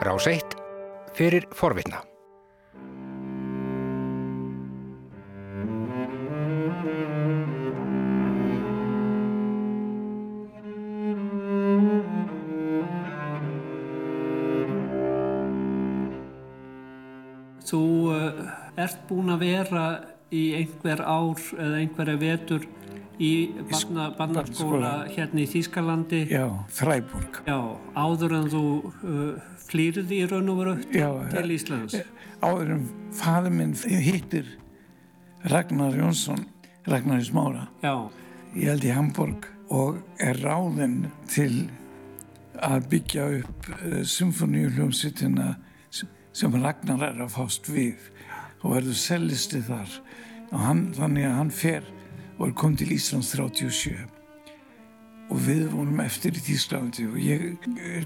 Rás 1 fyrir forvitna. Þú uh, ert búin að vera í einhver ár eða einhverja vetur í barnaskóla hérna í Þýskalandi. Já, Freiburg. Já, áður en þú uh, flýrði í raun og veru til Íslands. Eh, áður en faður minn hittir Ragnar Jónsson, Ragnar í Smára. Já. Ég held í Hamburg og er ráðinn til að byggja upp uh, symfóníuljómsittina sem Ragnar er að fást við og verður sellisti þar og hann, þannig að hann fer og kom til Íslands 37 og við vonum eftir í Þýsklandi og ég,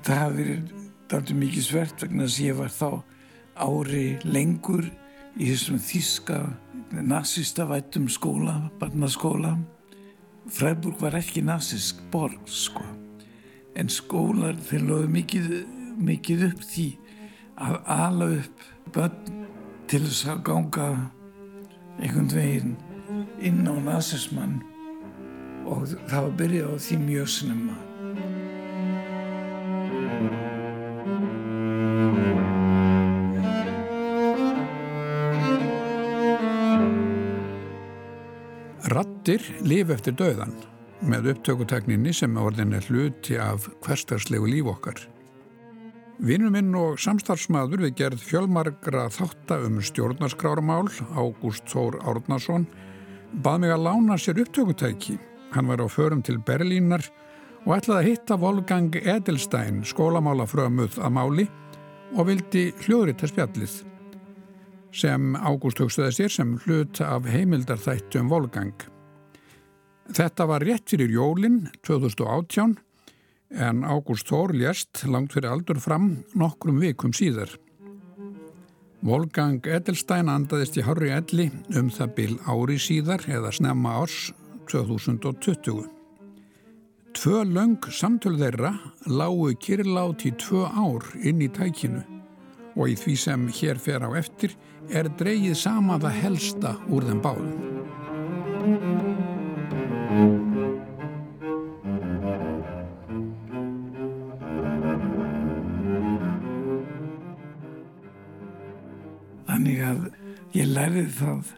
það hafi verið daldur mikið svert vegna þess að ég var þá ári lengur í þessum þýska nazista vættum skóla, barnaskóla. Freiburg var ekki nazist borg sko. En skólar þeir loði mikið, mikið upp því að ala upp börn til þess að ganga einhvern veginn inn á nazismann og það var byrjað á því mjög snemma. Rattir lifi eftir döðan með upptökutekninni sem orðin er hluti af hverstarslegu líf okkar. Vinnum minn og samstarfsmaður við gerð fjölmargra þátta um stjórnarskráramál, Ágúst Þór Árnason, bað mig að lána sér upptökutæki. Hann var á förum til Berlínar og ætlaði að hitta Wolfgang Edelstein, skólamálafrömuð að máli og vildi hljóðrita spjallið sem Ágúst hugstuði sér sem hlut af heimildarþættu um Wolfgang. Þetta var rétt fyrir jólinn 2018 en Ágúst Þór lést langt fyrir aldur fram nokkrum vikum síðar. Volgang Edelstein andaðist í Harri Elli um það bil ári síðar eða snemma árs 2020. Tvö löng samtöl þeirra lágu kyrlátt í tvö ár inn í tækinu og í því sem hér fer á eftir er dreyið sama það helsta úr þeim báðum. Þannig að ég lærið það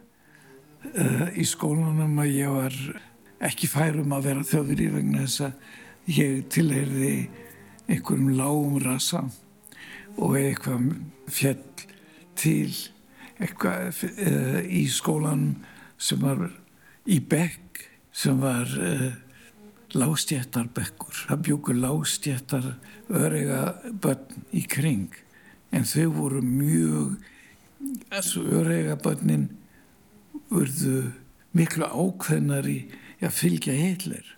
uh, í skólanum að ég var ekki færum að vera þjóður í vegna þess að ég tilherði einhverjum lágum rasa og eitthvað fjell til eitthvað uh, í skólanum sem var í bekk sem var uh, lástjættarbekkur. Það bjókur lástjættar öryga börn í kring en þau voru mjög börnin urðu miklu ákveðnar í að fylgja heilir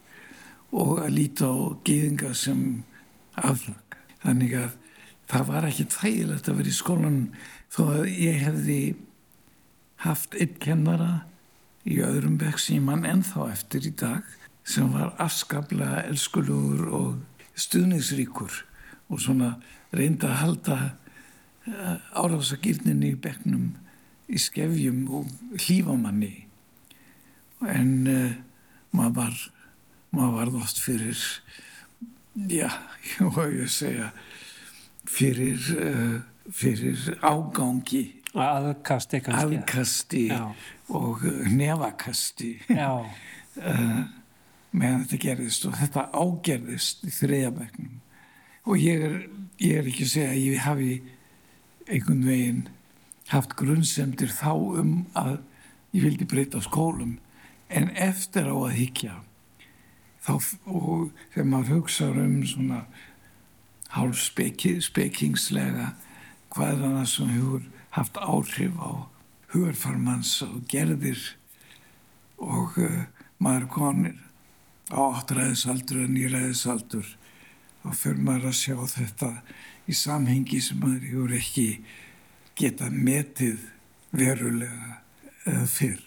og að líta á gýðinga sem aflag. Þannig að það var ekki þægilegt að vera í skólan þó að ég hefði haft einn kennara í öðrum bekk sem mann ennþá eftir í dag sem var afskaplega elskulegur og stuðningsríkur og svona reynda að halda árásagirninni í bekknum í skefjum og hlífamanni en uh, maður var maður var þótt fyrir já, ég segja fyrir uh, fyrir ágangi. Aðkasti kannski. Aðkasti já. og nefakasti uh, meðan þetta gerðist og þetta ágerðist í þriðabæknum og ég er, ég er ekki að segja að ég hafi einhvern veginn haft grunnsemdir þá um að ég vildi breyta skólum. En eftir á að higgja þá og þegar maður hugsa um svona hálf spekingslega hvað er það sem hefur haft áhrif á hugarfarmans og gerðir og uh, maður konir á áttræðisaldur og nýræðisaldur þá fyrir maður að sjá þetta í samhengi sem maður hefur ekki geta metið verulega uh, fyrr.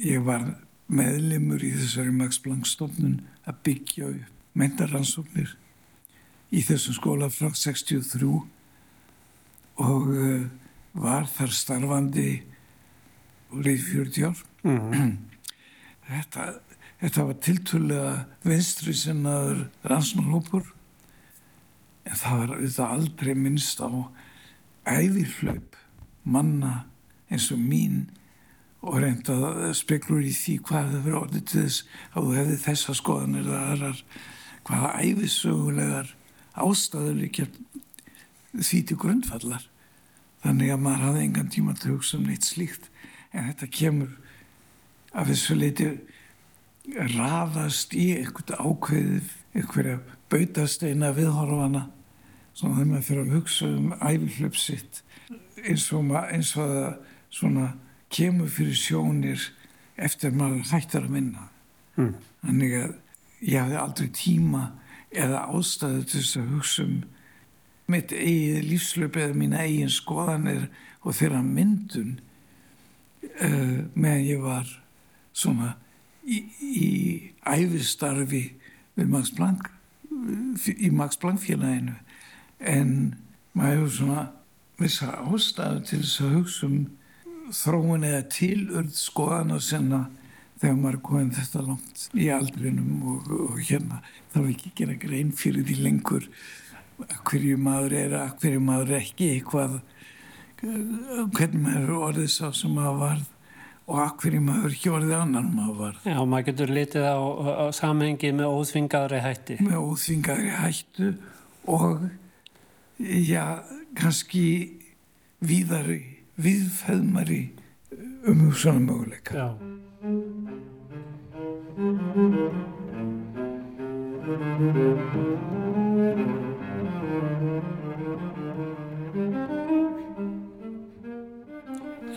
Ég var meðlimur í þessari Max Planck stofnun að byggja upp mentaransóknir í þessum skóla frá 63 og uh, var þar starfandi og leið 40 ár. Mm. Þetta, þetta var tiltvölega vinstri sinnaður rannsmálhópur en það var auðvitað aldrei minnst á æðirhlaup manna eins og mín og reynda speklur í því hvað það verið orðið til þess að þú hefði þessa skoðanir eða aðrar hvaða æfisögulegar ástæðuleikja því til grundfallar þannig að maður hafði engan tíma til að hugsa um neitt slíkt. En þetta kemur af þessu leiti raðast í eitthvað ákveðið einhverja bautasteina viðhorfana svona þegar maður fyrir að hugsa um æfirhlaup sitt eins og, eins og það svona kemur fyrir sjónir eftir maður hættar að minna mm. þannig að ég hafði aldrei tíma eða ástæðu til þess að hugsa um mitt eigið lífslöp eða mín eigin skoðanir og þeirra myndun uh, meðan ég var svona í, í æfistarfi við Max Planck í Max Planck félaginu en maður hefur svona vissa ástæðu til þess að hugsa um þróun eða tilurð skoðana senna þegar maður komið þetta langt í aldrinum og, og hérna er ekki að gera grein fyrir því lengur hverju maður er að hverju maður er ekki hvað hvernig maður er orðið sá sem maður varð og að hverju maður ekki orðið annan maður varð. Já, maður getur litið á, á samhengi með óþvingaðri hætti. Með óþvingaðri hættu og já, kannski víðari viðfæðmari um svona möguleika. Já.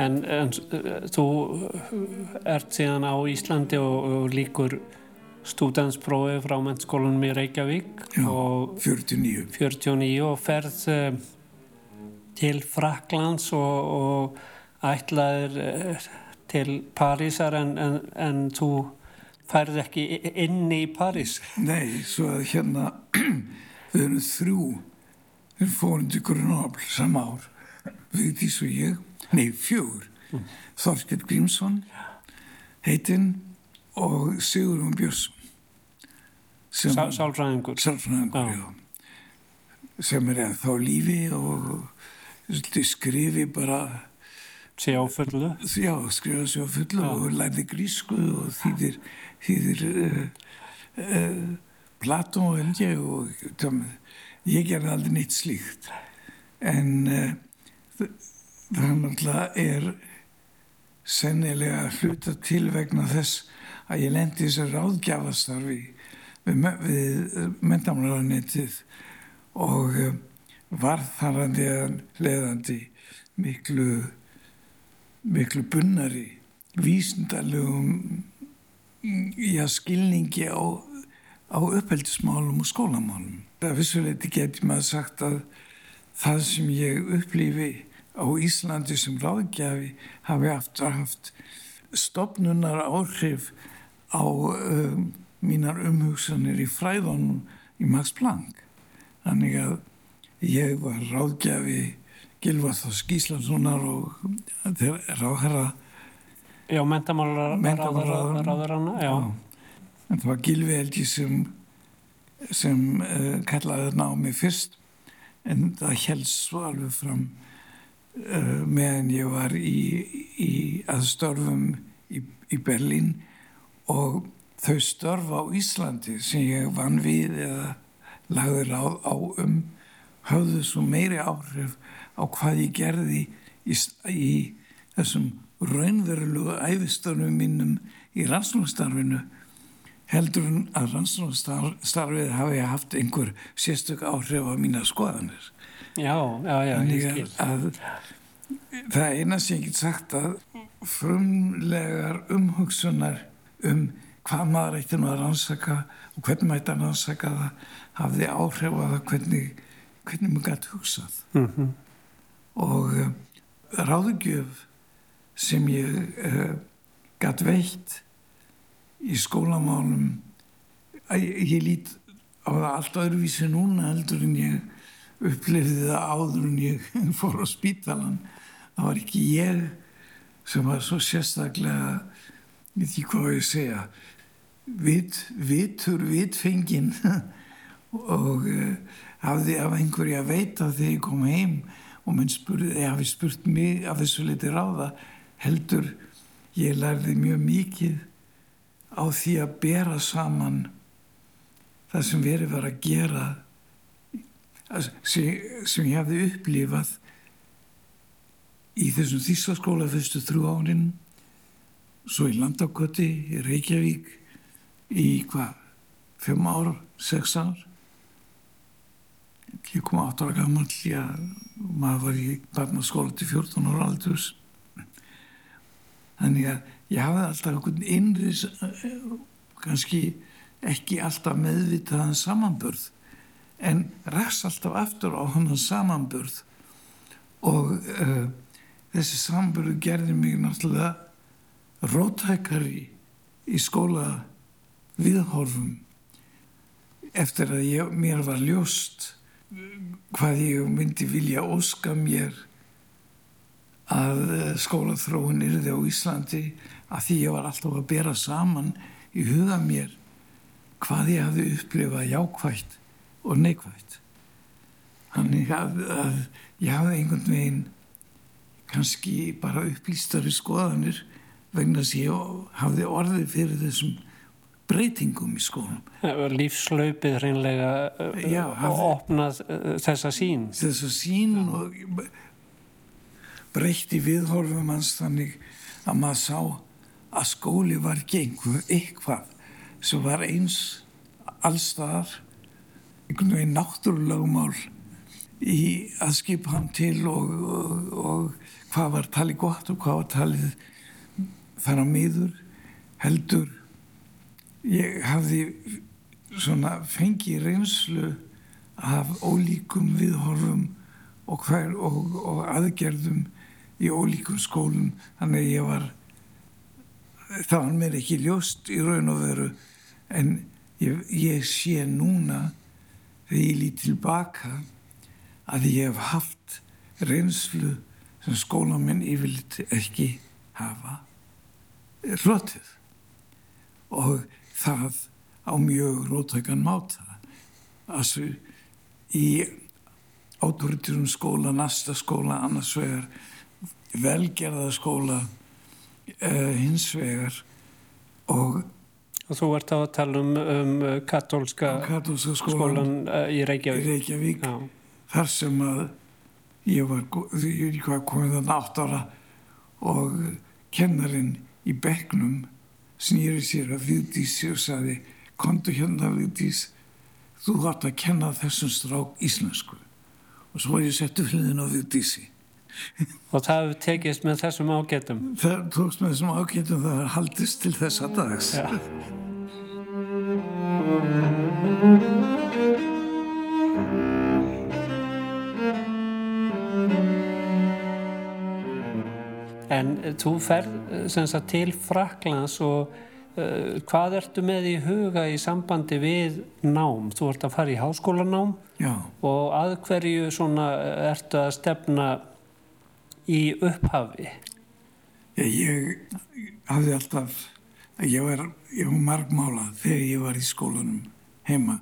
En, en þú ert síðan á Íslandi og, og líkur stúdansprófi frá mennskólanum í Reykjavík Já, 49 49 og ferð uh, til Fraklands og, og ætlaðir uh, til Parísar en, en, en þú færð ekki inni í París. Nei, svo að hérna við erum þrjú við fórum til Grunabl sama ár. Við því svo ég nei, fjögur. Mm. Þorkir Grímsson heitinn og Sigurðun Björnsson Sálfræðingur Sálfræðingur, já. sem er þá lífi og skrifi bara sé á fullu já, skrifa sé á fullu já. og lærði grísku og þýðir þýðir uh, uh, Platón og Helge og tjá, ég gerði aldrei neitt slíkt en uh, það náttúrulega er sennilega hluta til vegna þess að ég lendi þessar ráðgjafastarfi við, við mentamlæðarnettið og eh, var þar að leðandi miklu miklu bunnari vísindalögum í að skilningi á, á uppeldismálum og skólamálum. Það vissuleiti getur maður sagt að það sem ég upplifi á Íslandi sem ráðgjafi hafi aftur haft stopnunar áhrif á um, mínar umhugsanir í fræðunum í Max Planck. Þannig að ég var ráðgjafi Gilvar Þós Gíslasonar og ráðherra Já, mentamálar ráðherrana Já, en það var Gilvi Helgi sem sem uh, kallaði námi fyrst. En það helst svo alveg fram uh, meðan ég var í, í aðstörfum í, í Berlín og þau störf á Íslandi sem ég vann við eða lagði ráð á um hafðu svo meiri áhrif á hvað ég gerði í, í þessum raunverulega æfistöfnum mínum í rannsóknstarfinu heldur en að rannsóknstarfið hafi haft einhver sérstök áhrif á mína skoðanir. Já, já, já, ég skil. Að, það eina sem ég get sagt að frumlegar umhugsunar um hvað maður ætti nú að rannsaka og hvernig maður ætti að rannsaka það hafði áhrif á það hvernig, hvernig maður gæti hugsað. Mm -hmm. Og uh, ráðugjöf sem ég uh, eh, gæti veitt í skólamálum ég, ég lít á það allt öðruvísi núna heldur en ég upplifði það áður en ég fór á spítalan það var ekki ég sem var svo sérstaklega veit ekki hvað ég segja vit, vitur vitfengin og uh, hafði af einhverja að veita þegar ég kom heim og menn spurði, ég hafi spurt mig af þessu liti ráða heldur ég lærði mjög mikið á því að bera saman það sem verið var að gera sem, sem ég hafði upplifað í þessum þýstaskóla fyrstu þrjú árin svo í Landakoti í Reykjavík í hvað, fimm ár, sex ár? Ég kom átt ára gammal já, maður var í barnaskóla til 14 ára aldurs. Þannig að ég hafði alltaf einhvern innris kannski ekki alltaf meðvitaðan samanburð en ræðs alltaf aftur á hann samanburð. Og uh, þessi samburðu gerði mig náttúrulega rótækari í skóla viðhorfum eftir að ég, mér var ljóst hvað ég myndi vilja óska mér að skólaþróun yrði á Íslandi að því ég var alltaf að bera saman í huga mér hvað ég hafði upplifað jákvægt og neikvægt. Þannig að, að ég hafði einhvern veginn kannski bara upplýstari skoðanir vegna þess að ég hafði orðið fyrir þessum breytingum í skólum. Lífslaupið hreinlega Já, og opnað þessa sín. Þessa sín og breytti viðhorfum hans þannig að maður sá að skóli var einhver eitthvað sem var eins allstaðar einhvern veginn náttúrulagumál í að skipa hann til og, og, og hvað var talið gott og hvað var talið þar á miður heldur ég hafði svona fengið reynslu af ólíkum viðhorfum og, hver, og, og aðgerðum í ólíkum skólum. Þannig ég var það var mér ekki ljóst í raun og veru en ég, ég sé núna þegar ég lít tilbaka að ég hef haft reynslu sem skólaminn yfirleitt ekki hafa hlotið og það á mjög rótækan máta. Þessu í átoriturum skóla, næsta skóla annars vegar velgerðaskóla uh, hins vegar. Og Og þú ert að tala um, um katólska, katólska skólan, skólan uh, í Reykjavík, í Reykjavík. Þar sem að ég var, ég var komið þann átt ára og kennarinn í begnum snýri sér að Vigdísi og saði kontu hérna Vigdís. Þú hætti að kenna þessum strák íslensku. Og svo var ég settu hliðin á Vigdísi. Og það tekist með þessum ágætum. Það tókst með þessum ágætum það haldist til þessa dags. Ja. En eh, þú ferð eh, til Fraklands og uh, hvað ertu með í huga í sambandi við nám? Þú ert að fara í háskólanám Já. og að hverju ertu að stefna í upphafi? Já, ég hafði alltaf, ég var, ég var margmálað þegar ég var í skólanum heima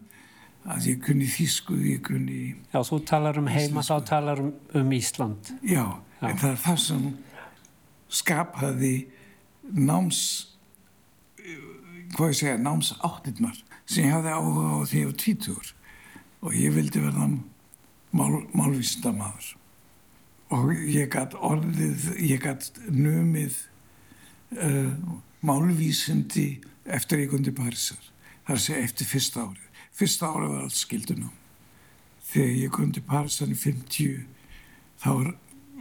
að ég kunni þísku, ég kunni... Já, þú talar um heima, þá talar um, um Ísland. Já, Já, en það er það sem skapaði náms hvað ég segja, náms áttirnar sem ég hafði áhuga á því á tvítur og ég vildi verða mál, málvísindamadur og ég gætt orðið ég gætt numið uh, málvísindi eftir ég kundi Parísar. Þar sé eftir fyrsta árið. Fyrsta árið var allt skildunum þegar ég kundi Parísar í 50 þá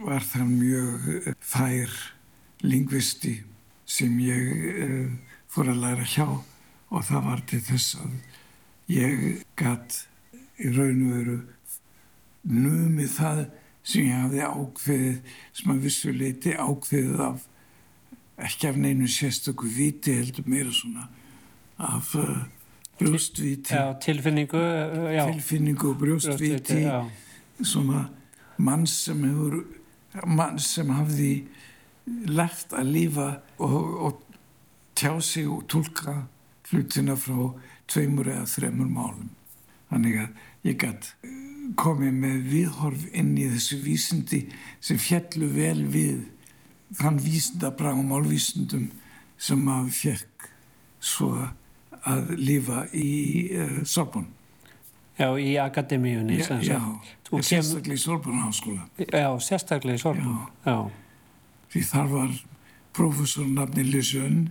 var það mjög fær lingvisti sem ég uh, fór að læra hjá og það var til þess að ég gatt í raun og veru numið það sem ég hafði ákveðið sem að vissuleiti ákveðið af ekki af neinu sérstöku viti heldur meira svona af uh, brjóstviti já, tilfinningu, já. tilfinningu og brjóstviti svona mann sem hefur mann sem hafði lært að lifa og, og tjá sig og tólka hlutina frá tveimur eða þremur málum. Þannig að ég gætt komið með viðhorf inn í þessu vísindi sem fjallu vel við þann vísindabra og málvísindum sem maður fekk svo að lifa í uh, Sorbonn. Já, í akademíunni. Já, já sérstaklega í Sorbonn háskóla. Já, sérstaklega í Sorbonn, já. já. Því þar var profesornafni Lysjön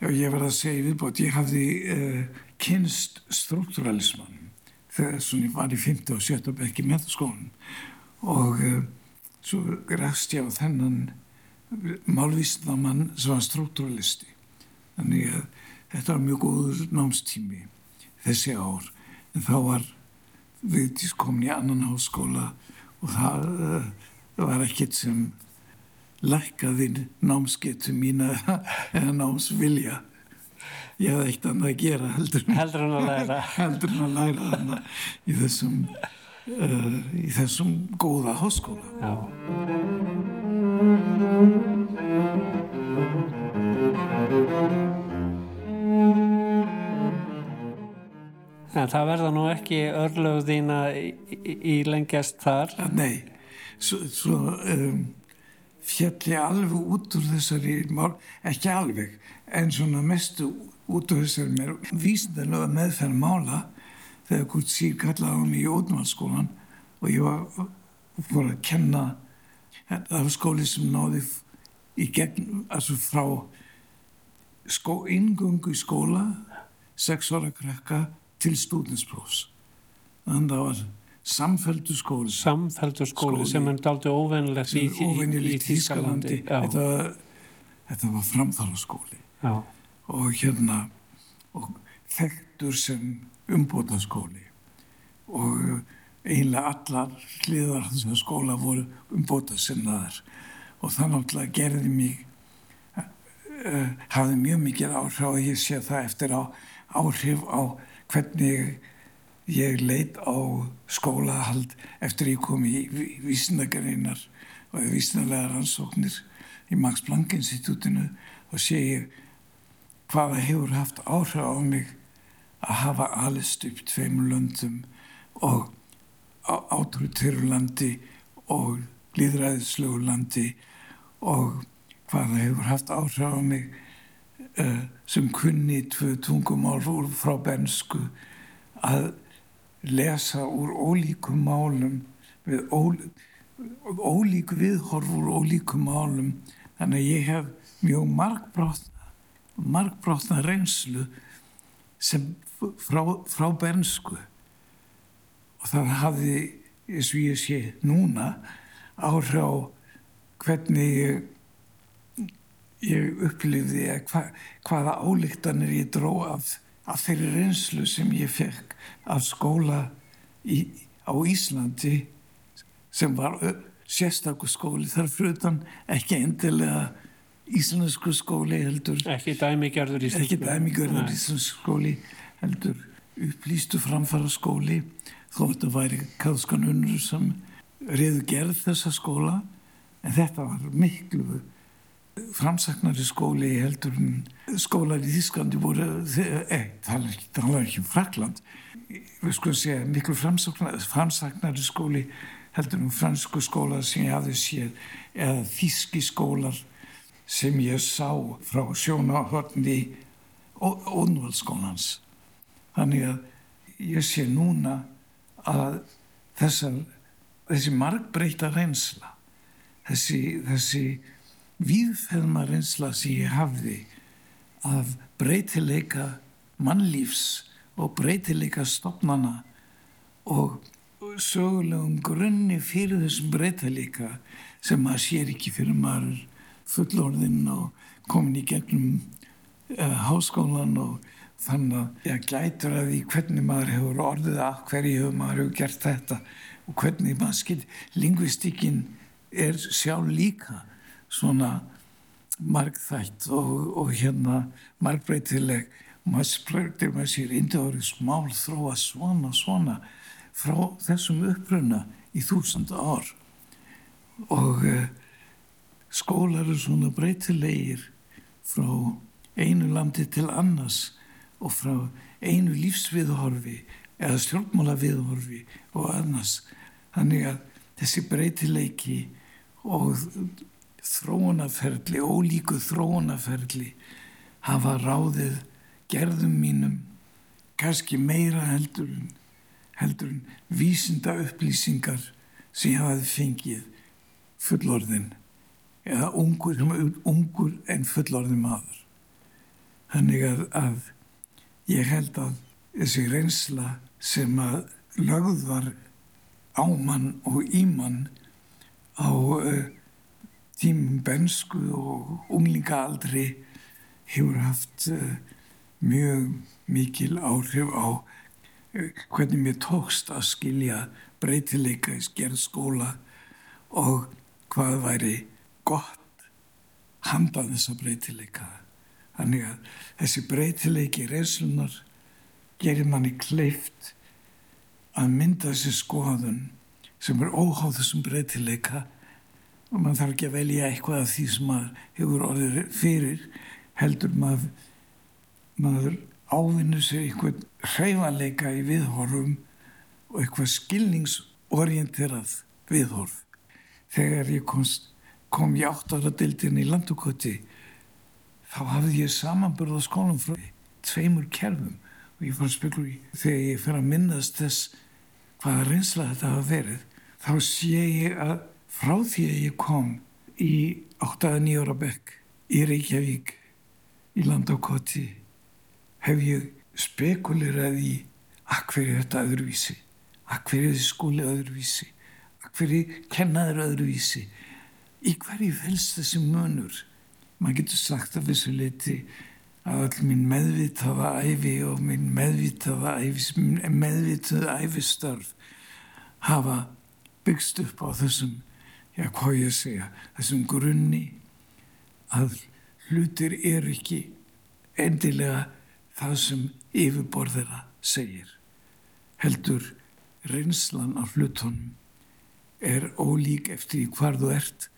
og ég var að segja viðbót, ég hafði uh, kynst struktúralismann þegar ég var í 50 og 70 bekki með skólan og uh, svo ræst ég á þennan málvísnamann sem var struktúralisti. Þannig að þetta var mjög góður námstími þessi ár. En þá var viðtís komin í annan háskóla og það, það var ekkert sem lækkaði námsgetu mína eða námsvilja. Ég hafði eitt annað að gera heldur, heldur en að læra. Heldur en að læra hana í þessum uh, í þessum góða háskóla. Já. En það verða nú ekki örlög þína í, í, í lengjast þar? Nei, svo, svo um, fjalli alveg út úr þessari mál, ekki alveg, en svona mestu út úr þessari vísindarlega meðferð mála þegar Gurt Sýr kallaði á mig í ódnvaldskólan og ég var fór að kenna var skóli sem náði í gegn, altså frá skó, ingöngu í skóla sex ára krekka til stúdinsprófs þannig að það var samfældu skóli. Samfældu skóli sem er aldrei óvennilegt í, í, í Þískalandi þetta, þetta var framþára skóli Já. og hérna og þekktur sem umbóta skóli og eiginlega allar hliðar þessar skóla voru umbóta sinnaðar og það náttúrulega gerði mig uh, hafði mjög mikið áhrif og ég sé það eftir á áhrif á hvernig ég leit á skólahald eftir ég kom í vísindagarinnar og vísindalega rannsóknir í Max Planck Institutinu og sé ég hvaða hefur haft áhrif á mig að hafa alist upp tveim löndum og átrúttiru landi og líðræðislegu landi og hvaða hefur haft áhrif á mig uh, sem kunni tvö tungumál frá bensku að lesa úr ólíkum málum við ólík, ólík viðhorfur ólíkum málum. Þannig að ég hef mjög markbrotna markbrotna reynslu sem frá, frá bensku og það hafði eins og ég sé núna áhrif á hvernig ég, ég upplifði hva, hvaða álíktanir ég dró af, af þeirri reynslu sem ég fekk af skóla í, á Íslandi sem var sérstakku skóli þar frutan ekki endilega íslensku skóli heldur. Ekki dæmigerður íslensku skóli heldur upplýstu framfara skóli þó þetta væri kaðskanunur sem reyðu gerð þessa skóla. En þetta var miklu framsaknari skóli heldur en skólar í Þísklandi voru eh, það er ekki um Frakland við skoðum segja miklu framsaknari skóli heldur um fransku skóla sem ég hafði séð eða þíski skólar sem ég sá frá sjónahörni ónvaldskólans þannig að ég sé núna að þessar þessi margbreyta reynsla þessi, þessi víðfæðma reynsla sem ég hafði af breytileika mannlífs og breytileika stopnana og sögulegum grunni fyrir þessum breytileika sem maður sér ekki fyrir maður fullorðinn og komin í gegnum uh, háskólan og þannig að ég gætur að því hvernig maður hefur orðið að hverju maður hefur gert þetta og hvernig maður skil lingvistikinn er sjálf líka svona margþætt og, og hérna margbreytileg maður spröytir með sér indorísk mál þróa svona svona frá þessum uppruna í þúsund ár og uh, skólar eru svona breytilegir frá einu landi til annars og frá einu lífsviðhorfi eða stjórnmála viðhorfi og annars. Þannig að þessi breytileiki og þróunaferli, ólíku þróunaferli hafa ráðið gerðum mínum kannski meira heldur heldur vísinda upplýsingar sem ég hafaði fengið fullorðin eða ungur, ungur en fullorðin maður. Þannig að, að ég held að þessi reynsla sem að lögð var ámann og ímann á uh, tímum bensku og unglingaaldri hefur haft uh, mjög mikil áhrif á uh, hvernig mér tókst að skilja breytileika í skerðskóla og hvað væri gott handað þessa breytileika. Þannig að þessi breytileiki reynslunar gerir manni kleift að mynda þessi skoðun sem er óháð þessum breytileika og mann þarf ekki að velja eitthvað af því sem maður hefur orðið fyrir heldur maður, maður ávinnu sér eitthvað hreifanleika í viðhorfum og eitthvað skilningsorienterað viðhorf. Þegar ég komst, kom í áttara dildin í landukoti þá hafði ég samanbörða skólum frá tveimur kerfum og ég fór að spekla í þegar ég fer að minnast þess hvaða reynsla þetta hafa verið þá sé ég að frá því að ég kom í 8-9 ára bekk í Reykjavík í Landakoti hef ég spekulirað í að hverju þetta öðruvísi að hverju þessi skóli öðruvísi að hverju kennaður öðruvísi í hverju fels þessi munur? Maður getur sagt af þessu liti að all minn meðvitaða æfi og minn meðvitaða æfi, meðvitaða æfistörf hafa byggst upp á þessum, já hvað ég segja, þessum grunni að hlutir er ekki endilega það sem yfirborðera segir. Heldur reynslan af hlutunum er ólík eftir hvar þú ert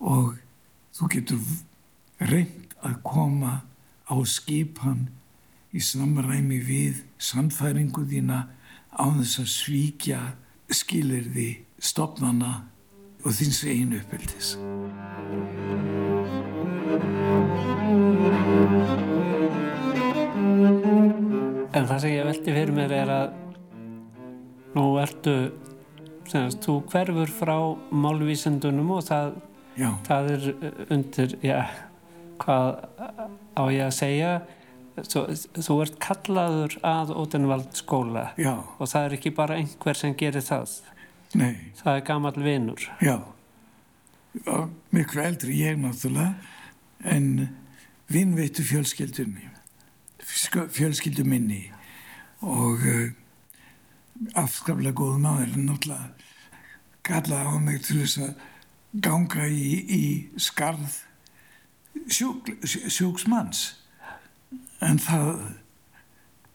og þú getur reynd að koma á skipan í samræmi við samfæringu þína á þess að svíkja skilir því stopnana og þins einu uppeldis. En það sem ég veldi fyrir mér er að nú ertu, semast, þú hverfur frá málvísendunum og það, það er undir, já, hvað á ég að segja þú, þú ert kallaður að Ótenvald skóla Já. og það er ekki bara einhver sem gerir það Nei. það er gammal vinnur Já, miklu eldri ég náttúrulega en vinn veitu fjölskyldunni fjölskyldu minni. Og uh, afskaplega góð maður náttúrulega kallaði á mig til þess að ganga í, í skarð sjúk, sjúksmanns. En það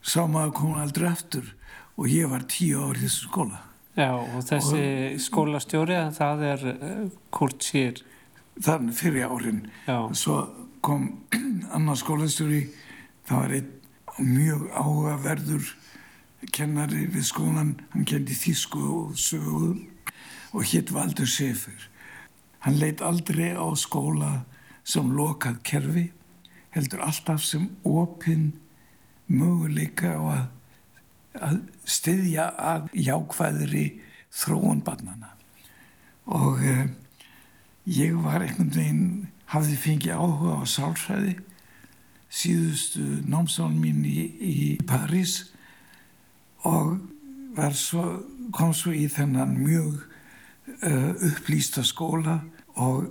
sá maður koma aldrei eftir og ég var tíu ár í þessu skóla Já og þessi og, skólastjóri það er uh, Kurt Sýr Þannig fyrir árin. Já. svo kom annar skólastjóri það var einn mjög áhugaverður kennari við skólan hann kendi þísku og sögu og hitt Valdur Sefer hann leitt aldrei á skóla sem lokað kerfi heldur alltaf sem opinn möguleika á að, að styðja að jákvæðri þróun barnana og eh, ég var einhvern veginn hafði fengið áhuga á sálfræði síðustu námsán mín í, í París og svo, kom svo í þennan mjög uh, upplýsta skóla og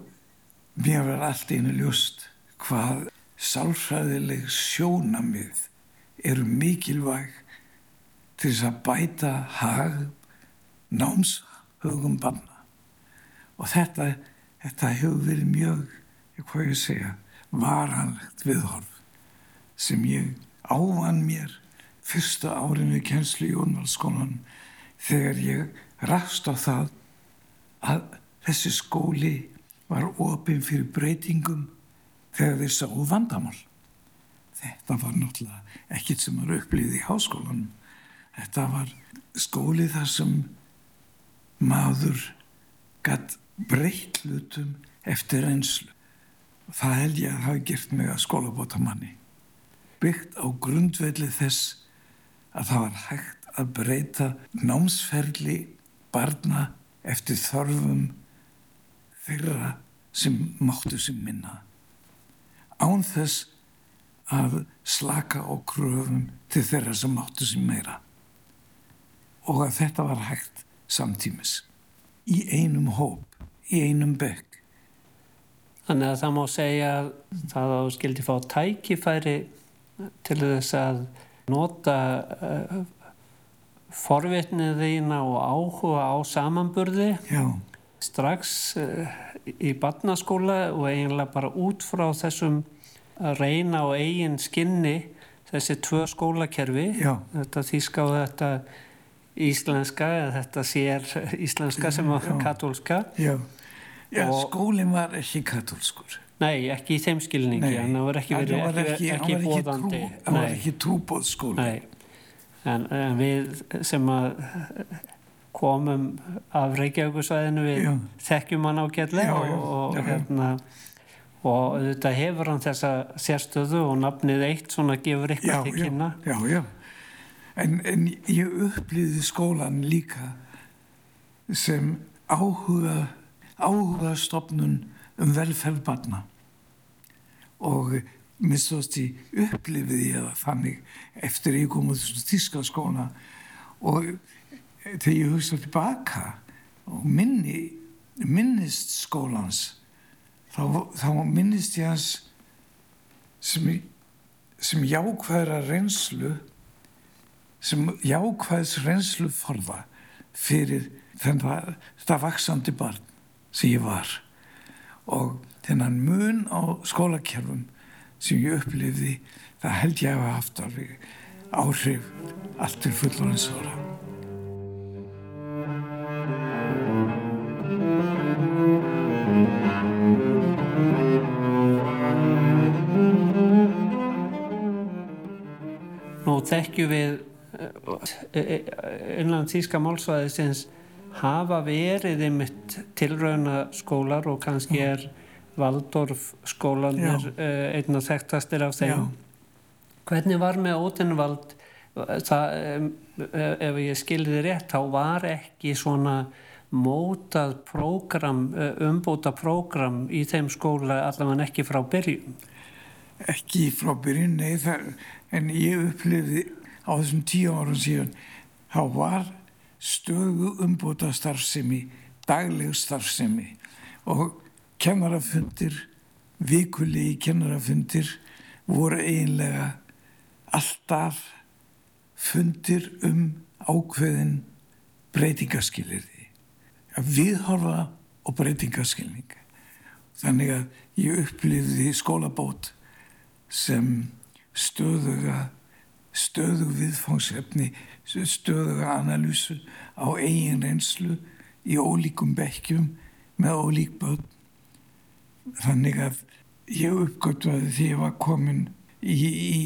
mér var allt einu ljúst hvað sálfræðileg sjónamið eru mikilvæg til þess að bæta hag námshugum banna og þetta, þetta hefur verið mjög, hvað ég segja varanlegt viðhorf sem ég ávan mér fyrsta árin við kjenslu í Jónvaldskólan þegar ég rast á það að þessi skóli var ofinn fyrir breytingum þegar þeir sáu vandamál. Þetta var náttúrulega ekkit sem var upplýðið í háskólanum. Þetta var skóli þar sem maður gætt breytt hlutum eftir einslu. Það held ég að hafa gert mig að skólabóta manni. Byggt á grundvelli þess að það var hægt að breyta námsferli barna eftir þörfum þeirra sem máttu sem minna. Án þess að slaka á kröfum til þeirra sem máttu sem meira. Og að þetta var hægt samtímis. Í einum hóp, í einum bekk. Þannig að það má segja að það á skildi fá tækifæri til þess að nota uh, forvitnið þína og áhuga á samanburði Já. strax uh, í barnaskóla og eiginlega bara út frá þessum að reyna á eigin skinni þessi tvö skólakerfi Já. þetta og þetta íslenska eða þetta sér íslenska sem var katólska Já, Já skólinn var ekki katólskur. Nei, ekki í þeim skilningi en það var ekki, Hann verið, var ekki, ekki, ekki, bóðandi hann var Nei. ekki trúbóðskóli. Nei, en, en við sem að komum af Reykjavíkusvæðinu við Já. þekkjum hann ágætlega Já, og, já, og, hérna, og þetta hefur hann þessa sérstöðu og nafnið eitt svona gefur eitthvað til já, kynna. já, já. En, en ég upplýði skólan líka sem áhuga, áhuga stopnun um velferð barna. Og mistóðst í upplýfiði ég það þannig eftir ég kom út þessu tíska skóna og þegar ég hugsa tilbaka og minni, minnist skólans þá, þá minnist ég hans sem, sem jákvæðra reynslu sem jákvæðs reynslu forða fyrir þennan, þetta vaksandi barn sem ég var og þennan mun á skólakerfum sem ég upplifði það held ég að hafa haft alveg áhrif allt til fullorins ára. Nú þekkjum við eh, eh, innan þýska málsvæðisins hafa verið einmitt tilrauna skólar og kannski er Valdorf skólanir Já. uh, einn og þekktastir af þeim. Já. Hvernig var með Ótenvald, það, um, ef ég skilði rétt, þá var ekki svona mótað prógram, uh, umbúta prógram í þeim skóla allavega ekki frá byrjun. Ekki frá byrjun, nei, það, en ég upplifði á þessum tíu árum síðan, þá var stöðu umbúta starfsemi, dagleg starfsemi og kennarafundir, vikulegi kennarafundir voru eiginlega alltaf fundir um ákveðin breytingaskilirði. Að viðhorfa og breytingaskilning. Þannig að ég upplifði skólabót sem stöðuga, stöðug viðfangsefni, stöðuga analýsu á eigin reynslu í ólíkum bekkjum með ólík börn. Þannig að ég uppgötvaði því ég var komin í, í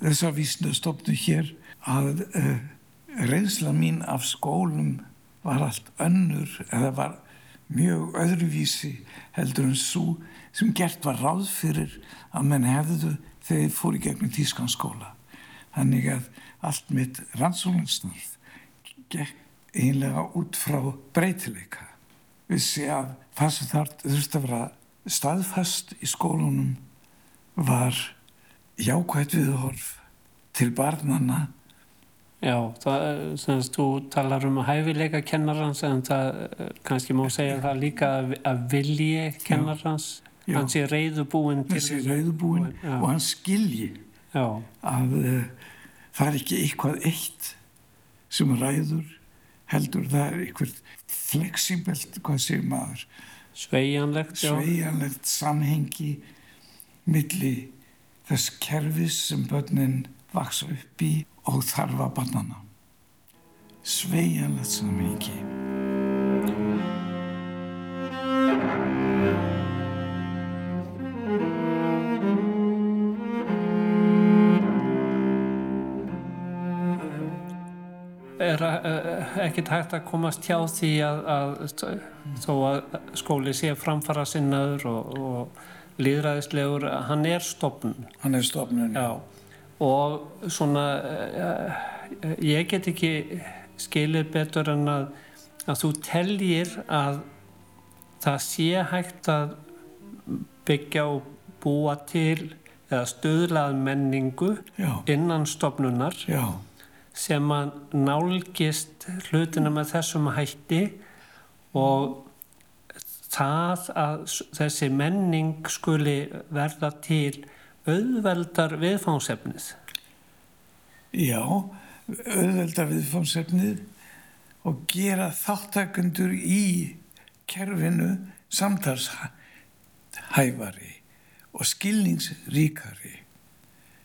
þessa vísnastofnu hér að uh, reynsla mín af skólum var allt önnur eða var mjög öðruvísi heldur en svo sem gert var ráð fyrir að menn hefðu þegar fór í gegnum tískan skóla. Þannig að allt mitt rannsóknarsnarf gekk einlega út frá breytileika. Vissi að það sem þurfti að vera staðfast í skólunum var jákvægt viðhorf til barnana Já, það, semst, þú talar um að hæfileika kennarans en það eh, kannski má segja það líka að, að vilji kennarans, Já. hann sé reyðubúin þessi rauðbúin Já. og hann skilji Já, að uh, það er ekki eitthvað eitt sem ræður heldur það er eitthvað fleksibelt, hvað segir maður sveigjanlegt, já. sveigjanlegt samhengi milli þess kerfis sem börnin vaksa upp í og þarfa barnana sveianlegt samingi. Er ekkert hægt að komast hjá því að, að þó að skóli sé framfara sinnaður og, og líðræðislegur, hann er stopnun. Hann er stopnun, já. Og svona, ég get ekki skilir betur en að, að þú teljir að það sé hægt að byggja og búa til eða stöðlað menningu já. innan stopnunar. Já sem að nálgist hlutina með þessum hætti og það að þessi menning skuli verða til auðveldar viðfánsefnið. Já, auðveldar viðfánsefnið og gera þáttakundur í kerfinu samtalshæfari og skilningsríkari.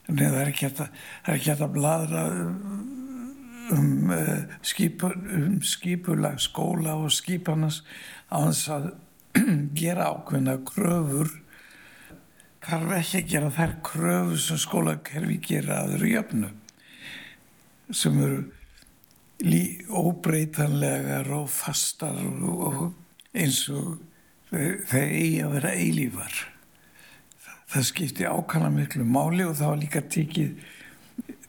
Þannig að það er ekki hægt að bladra um, uh, skipur, um skipulag skóla og skipanas á þess að gera ákveðna kröfur. Þarf ekki að gera þær kröfur sem skólakerfi gera aður í öfnu sem eru óbreytanlegar og fastar og eins og þeir eigi að vera eilífar. Það skipti ákvæmlega miklu máli og það var líka tekið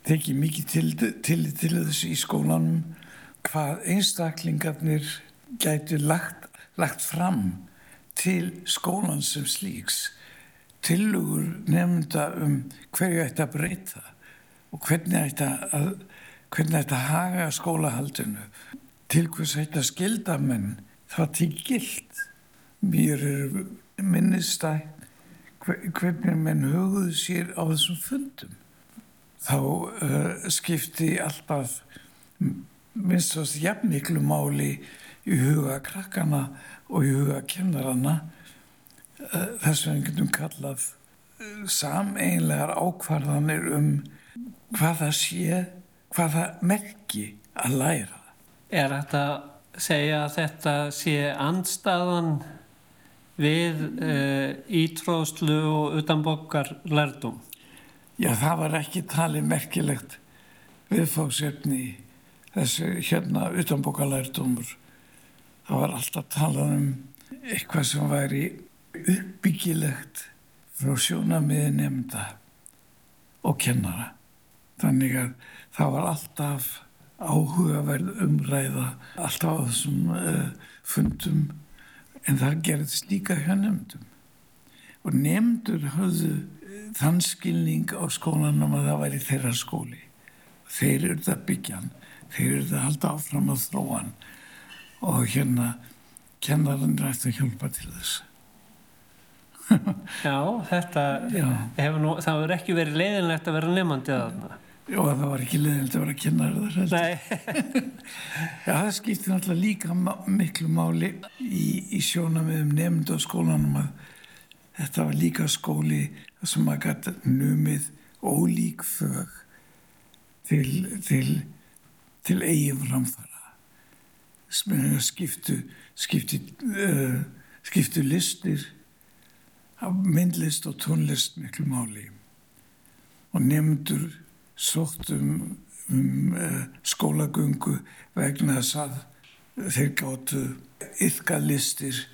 tekið mikið til, til, til þessu í skólanum hvað einstaklingarnir gæti lagt, lagt fram til skólan sem slíks. Tilugur nefnda um hverju ætti að breyta og hvernig ætti að hvernig ætti að haga skólahaldinu. Til hvers ætti að skilda menn það til gild mér er minnistætt hvernig menn hugðu sér á þessum fundum þá uh, skipti alltaf minnstast jafn miklu máli í huga krakkana og í huga kennarana uh, þess vegna getum kallað uh, sameinlegar ákvarðanir um hvað það sé, hvað það merki að læra. Er þetta að segja að þetta sé andstaðan við ítróðslu og utanbokkar lærdum? Já, það var ekki talið merkilegt viðfóksefni þessu hérna utanbókalærdumur. Það var alltaf talað um eitthvað sem væri uppbyggilegt frá sjónamiði nefnda og kennara. Þannig að það var alltaf áhugaverð umræða alltaf á þessum uh, fundum en það gerðist líka hjá nefndum. Og nefndur hafðu þann skilning á skólanum að það væri þeirra skóli. Þeir eru það byggjan, þeir eru það halda áfram á þróan og hérna kennarinn rætti að hjálpa til þess. Já, þetta Já. Hefur nú, það hefur ekki verið leiðinlegt að vera nefnandi að þarna. Já, það var ekki leiðinlegt að vera kennar þar. Nei. Já, það skipti náttúrulega líka miklu máli í, í sjónamiðum nefnd og skólanum að þetta var líka skóli sem maður gæti numið ólík fög til, til, til eigin framfara skiptu skiptu, uh, skiptu listir myndlist og tónlist miklu máli og nefndur sóttum um uh, skólagöngu vegna þess að þeir gáttu yfka listir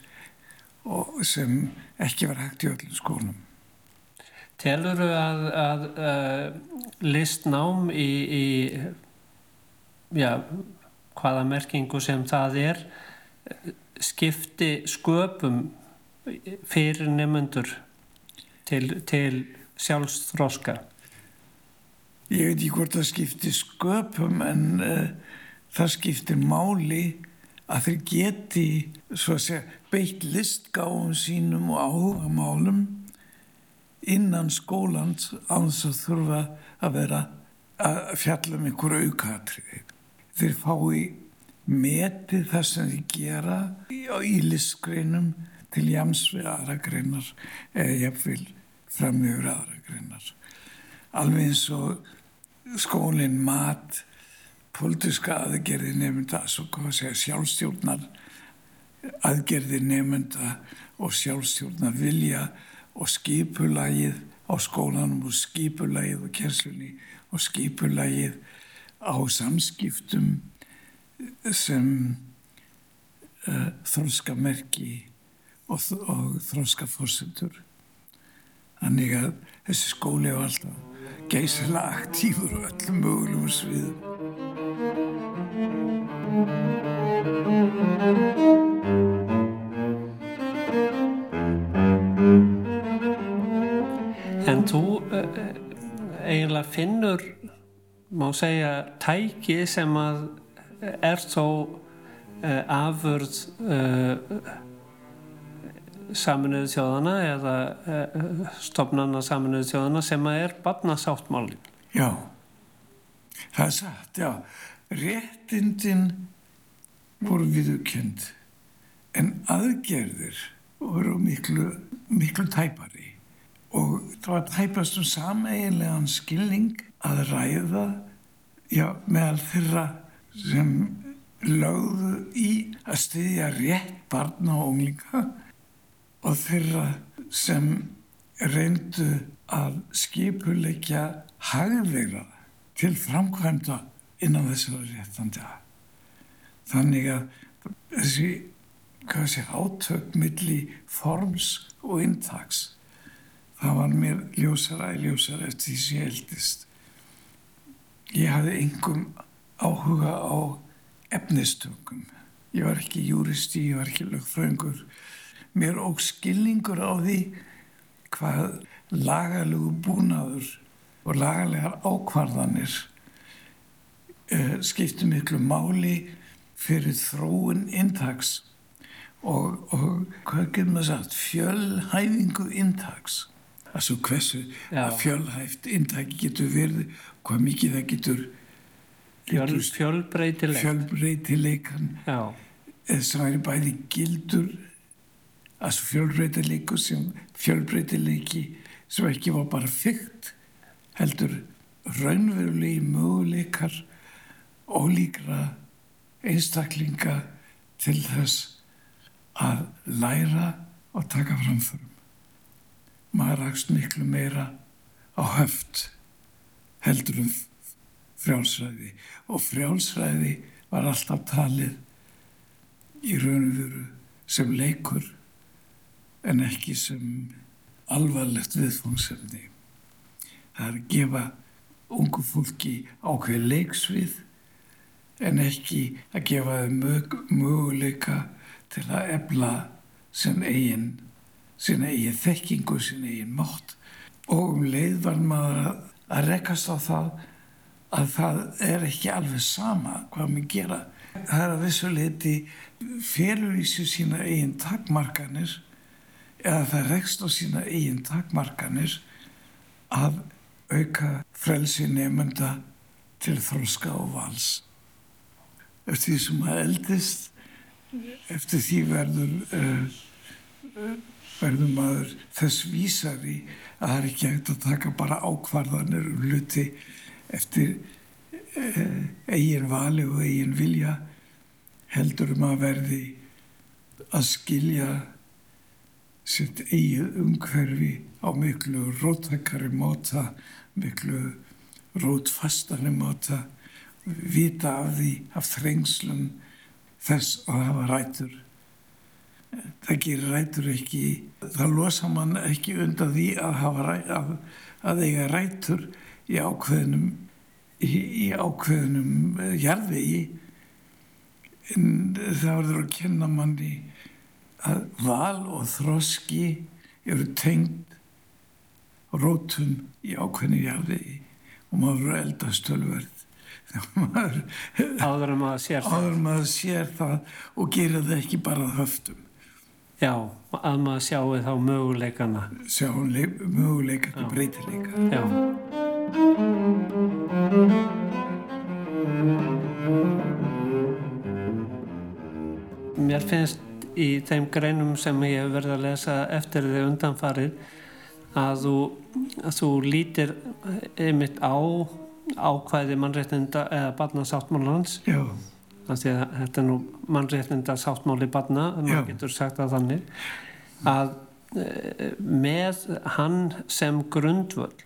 sem ekki var hægt í öllum skólum. Telur þú að, að, að listnám í, í já, hvaða merkingu sem það er skipti sköpum fyrir nefnundur til, til sjálfsþróska? Ég veit ekki hvort það skipti sköpum en uh, það skiptir máli að þeir geti segja, beitt listgáðum sínum og áhuga málum innan skólans áns að þurfa að vera að fjalla um einhverju aukatriði. Þeir fái metið það sem þeir gera í, listgreinum til jams við aðra greinar eða jafnvel framöfur aðra greinar. Alveg eins og skólinn mat politiska aðgerði nefnda, svo hvað segja sjálfstjórnar aðgerði nefnda og sjálfstjórnar vilja og skipulagið á skólanum og skipulagið og kerslunni og skipulagið á samskiptum sem uh, þróska merki og, og þróska fórsendur. Þannig að þessi skóli var alltaf geysilega aktífur og öllum mögulegum sviðum. Þú uh, eiginlega finnur, má segja, tæki sem að er þó uh, saminuðu þjóðana eða stopnana saminuðu þjóðana sem að er barnasáttmálin. Já, það er satt, já. Réttindin voru viðukjönd en aðgerðir voru miklu, miklu tæpari og það var tæpast um sameiginlegan skilning að ræða já, meðal þeirra sem lögðu í að styðja rétt barna og unglinga og þeirra sem reyndu að skipuleikja hagðeira til framkvæmda innan þessara réttanda. Þannig að þessi, átök milli forms og intags það var mér ljósara í ljósara eftir því sem ég eldist. Ég hafði engum áhuga á efnistökum. Ég var ekki júristi, ég var ekki lögfröngur. Mér óg skilningur á því hvað lagalegu búnaður og lagalegar ákvarðanir uh, skiptu miklu máli fyrir þróun intags og, og hvað getur maður sagt, fjölhæfingu intags að svo hversu að fjölhæft intæki getur verið hvað mikið það getur Fjöl, fjölbreytileik fjölbreytileikan sem væri bæði gildur að svo fjölbreytileiku sem fjölbreytileiki sem ekki var bara fyrkt heldur raunverulegi möguleikar ólíkra einstaklinga til þess að læra og taka framförum maður rakst miklu meira á höft heldur um frjálsræði og frjálsræði var alltaf talið í raun og veru sem leikur en ekki sem alvarlegt viðfóngsefni. Það er að gefa ungu fólki ákveð leiksvið en ekki að gefa þau möguleika til að ebla sem eigin sína eigin þekkingu, sína eigin mátt og um leið var maður að, að rekast á það að það er ekki alveg sama hvað maður gera. Það er að þessu leiti felur í sig sína eigin takmarkanir eða það rekst á sína eigin takmarkanir að auka frelsi nefnda til þróska og vals. Eftir því sem maður eldist, eftir því verður uh, uh, verður maður þess vísari að það er ekki hægt að taka bara ákvarðanir um hluti eftir eh, eigin vali og eigin vilja heldur um að verði að skilja sitt eigin umhverfi á miklu róttakari móta, miklu rótfastari móta, vita af því, af þrengslum þess að hafa rætur það gerir rætur ekki það losa mann ekki undan því að, hafa, að, að eiga rætur í ákveðnum í, í ákveðnum eh, jarðvegi en það verður að kenna manni að val og þroski eru tengd rótum í ákveðni jarðvegi og maður verður eldastölverð áður en maður sér það. Og gera það ekki bara höftum Já, að maður sjáu þá möguleikana. Sjáu möguleika til breytileika. Já. Mér finnst í þeim greinum sem ég hef verið að lesa eftir því undanfarið að þú, að þú lítir einmitt á ákvæði mannréttinda eða barnasáttmálans að þetta er nú mannréttinda sáttmáli barna, maður getur sagt að þannig að e, með hann sem grundvöld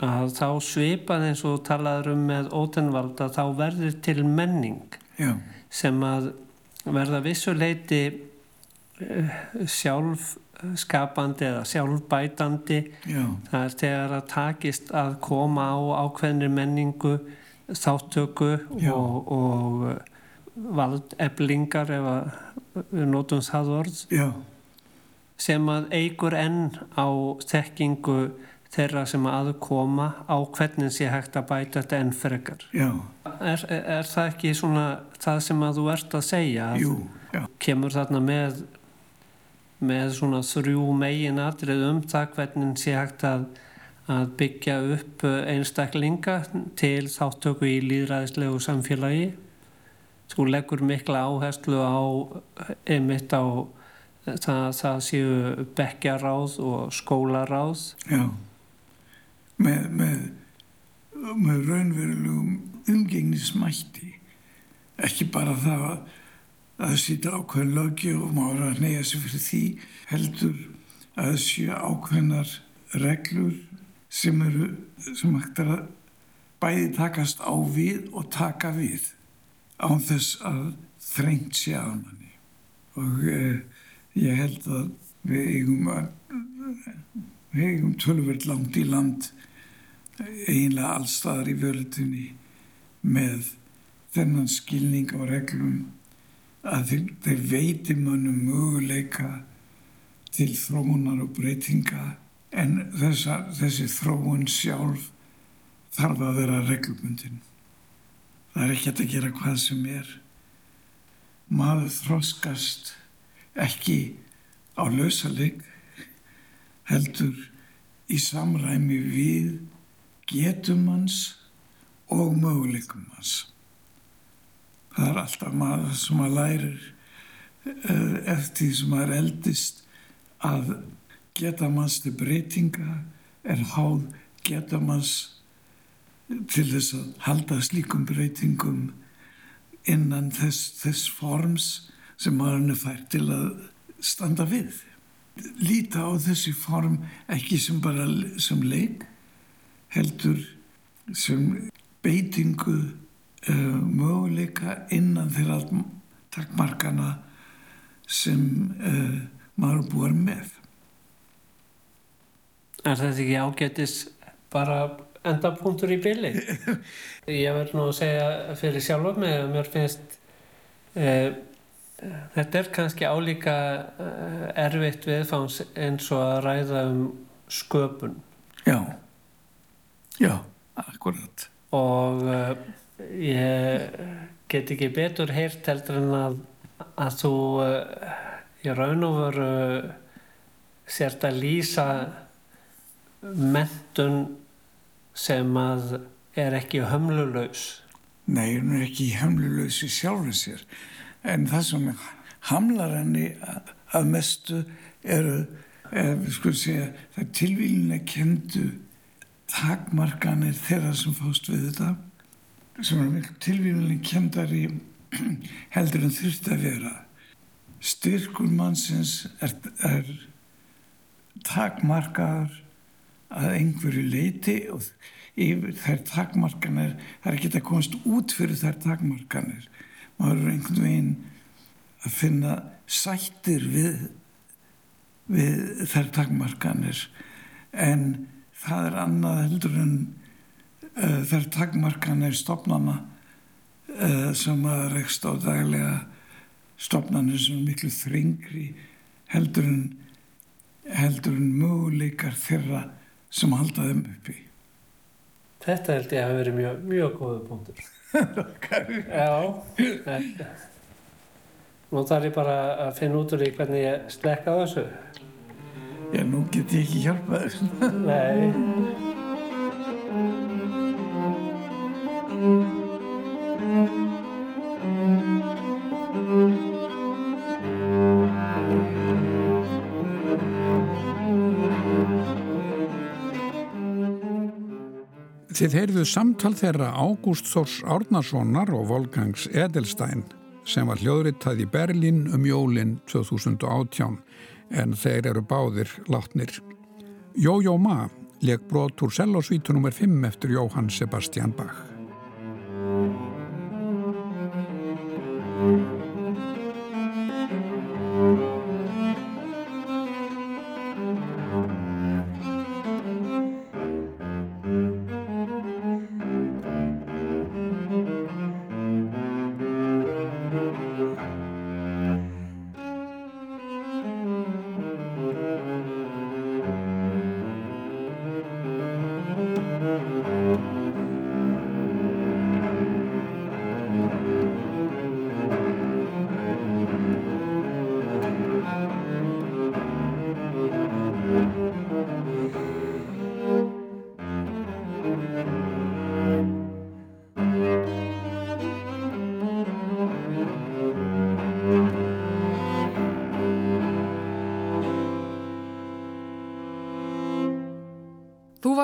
að þá svipað eins og talaður um með ótenvald að þá verður til menning Já. sem að verða vissuleiti uh, sjálf skapandi eða sjálfbætandi Já. það er þegar að takist að koma á ákveðnir menningu þáttöku og, og valdeblingar ef við notum það orð Já. sem að eigur enn á þekkingu þeirra sem aðkoma á hvernig sé hægt að bæta þetta enn frekar. Er, er það ekki svona það sem að þú ert að segja? Að Jú, kemur þarna með með svona þrjú megin atrið um það hvernig sé hægt að, að byggja upp einstaklinga til þáttöku í líðræðislegu samfélagi. Þú leggur mikla áherslu á einmitt á það, það séu bekkjaráð og skólaráð. Já, með, með, með raunverulegum umgengnismætti, ekki bara það að að það sýta ákveðin lögjöf og maður að neyja sig fyrir því heldur að það séu ákveðinar reglur sem eru sem hægt er að bæði takast á við og taka við án þess að þrengt sé að manni. Og eh, ég held að við eigum að við eigum tölverð langt í land eiginlega allstaðar í völdunni með þennan skilning á reglum að þeir, þeir veiti mönnum möguleika til þróunar og breytinga en þessa, þessi þróun sjálf þarf að vera reglumundin. Það er ekki að gera hvað sem er. Maður þróskast ekki á lausaleg heldur í samræmi við getum hans og möguleikum hans það er alltaf maður sem að lærir eh, eftir því sem maður eldist að geta manns til breytinga er háð geta manns til þess að halda slíkum breytingum innan þess, þess forms sem maðurinn er fært til að standa við. Líta á þessi form ekki sem bara sem leik, heldur sem beitingu uh, möguleika innan þeirra takkmarkana sem uh, maður búar með. Er þetta ekki ágættis bara endapunktur í bylli? Ég verð nú að segja fyrir sjálf mig að mér finnst uh, þetta er kannski álíka erfitt viðfáns eins og að ræða um sköpun. Já, já, akkurat. Og ég get ekki betur heyrt heldur en að, að þú uh, í raun og veru sért að lýsa mentun sem að er ekki hömlulegs Nei, hún er ekki hömlulegs í sjálfur sér. En það sem hamlar henni að mestu eru sko segja, það er tilvílin að kendu takmarkanir þeirra sem fást við þetta sem er miklu tilvíðuleg kemdari heldur en þurfti að vera. Styrkur mannsins er, er takmarkaður að einhverju leiti og þær takmarkanir það er ekki að komast út fyrir þær takmarkanir. Maður er einhvern veginn að finna sættir við við þær takmarkanir. En það er annað heldur en uh, þær takmarkanir stopnana uh, sem að rekst á daglega stopnanir sem er miklu þringri heldur en heldur en möguleikar þeirra sem halda þeim uppi Þetta held ég að veri mjög, mjög góðu punktur. Já. Nú þarf ég bara að finna út úr því hvernig ég slekka þessu. Já, nú get ég ekki hjálpað þessu Nei Þið heyrðu samtal þeirra Ágúst Þórs Árnasonar og Volgangs Edelstein sem var hljóðritað í Berlín um jólinn 2018 en þeir eru báðir látnir. Jójó Ma leik brot úr sellosvítu nr. 5 eftir Jóhann Sebastian Bach.